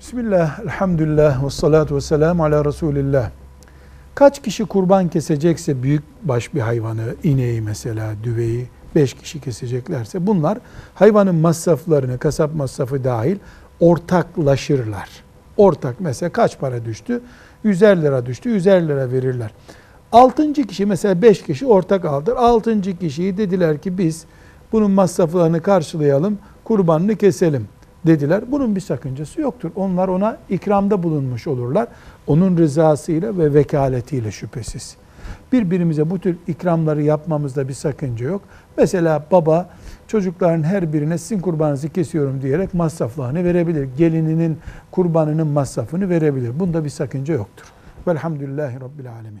Bismillah, elhamdülillah, ve salatu ve selamu ala Resulillah. Kaç kişi kurban kesecekse büyük baş bir hayvanı, ineği mesela, düveyi, beş kişi keseceklerse bunlar hayvanın masraflarını, kasap masrafı dahil ortaklaşırlar. Ortak mesela kaç para düştü? 150 lira düştü, 150 lira verirler. Altıncı kişi mesela beş kişi ortak aldır. Altıncı kişiyi dediler ki biz bunun masraflarını karşılayalım, kurbanını keselim dediler. Bunun bir sakıncası yoktur. Onlar ona ikramda bulunmuş olurlar. Onun rızasıyla ve vekaletiyle şüphesiz. Birbirimize bu tür ikramları yapmamızda bir sakınca yok. Mesela baba çocukların her birine sizin kurbanınızı kesiyorum diyerek masraflarını verebilir. Gelininin kurbanının masrafını verebilir. Bunda bir sakınca yoktur. Velhamdülillahi Rabbil Alemin.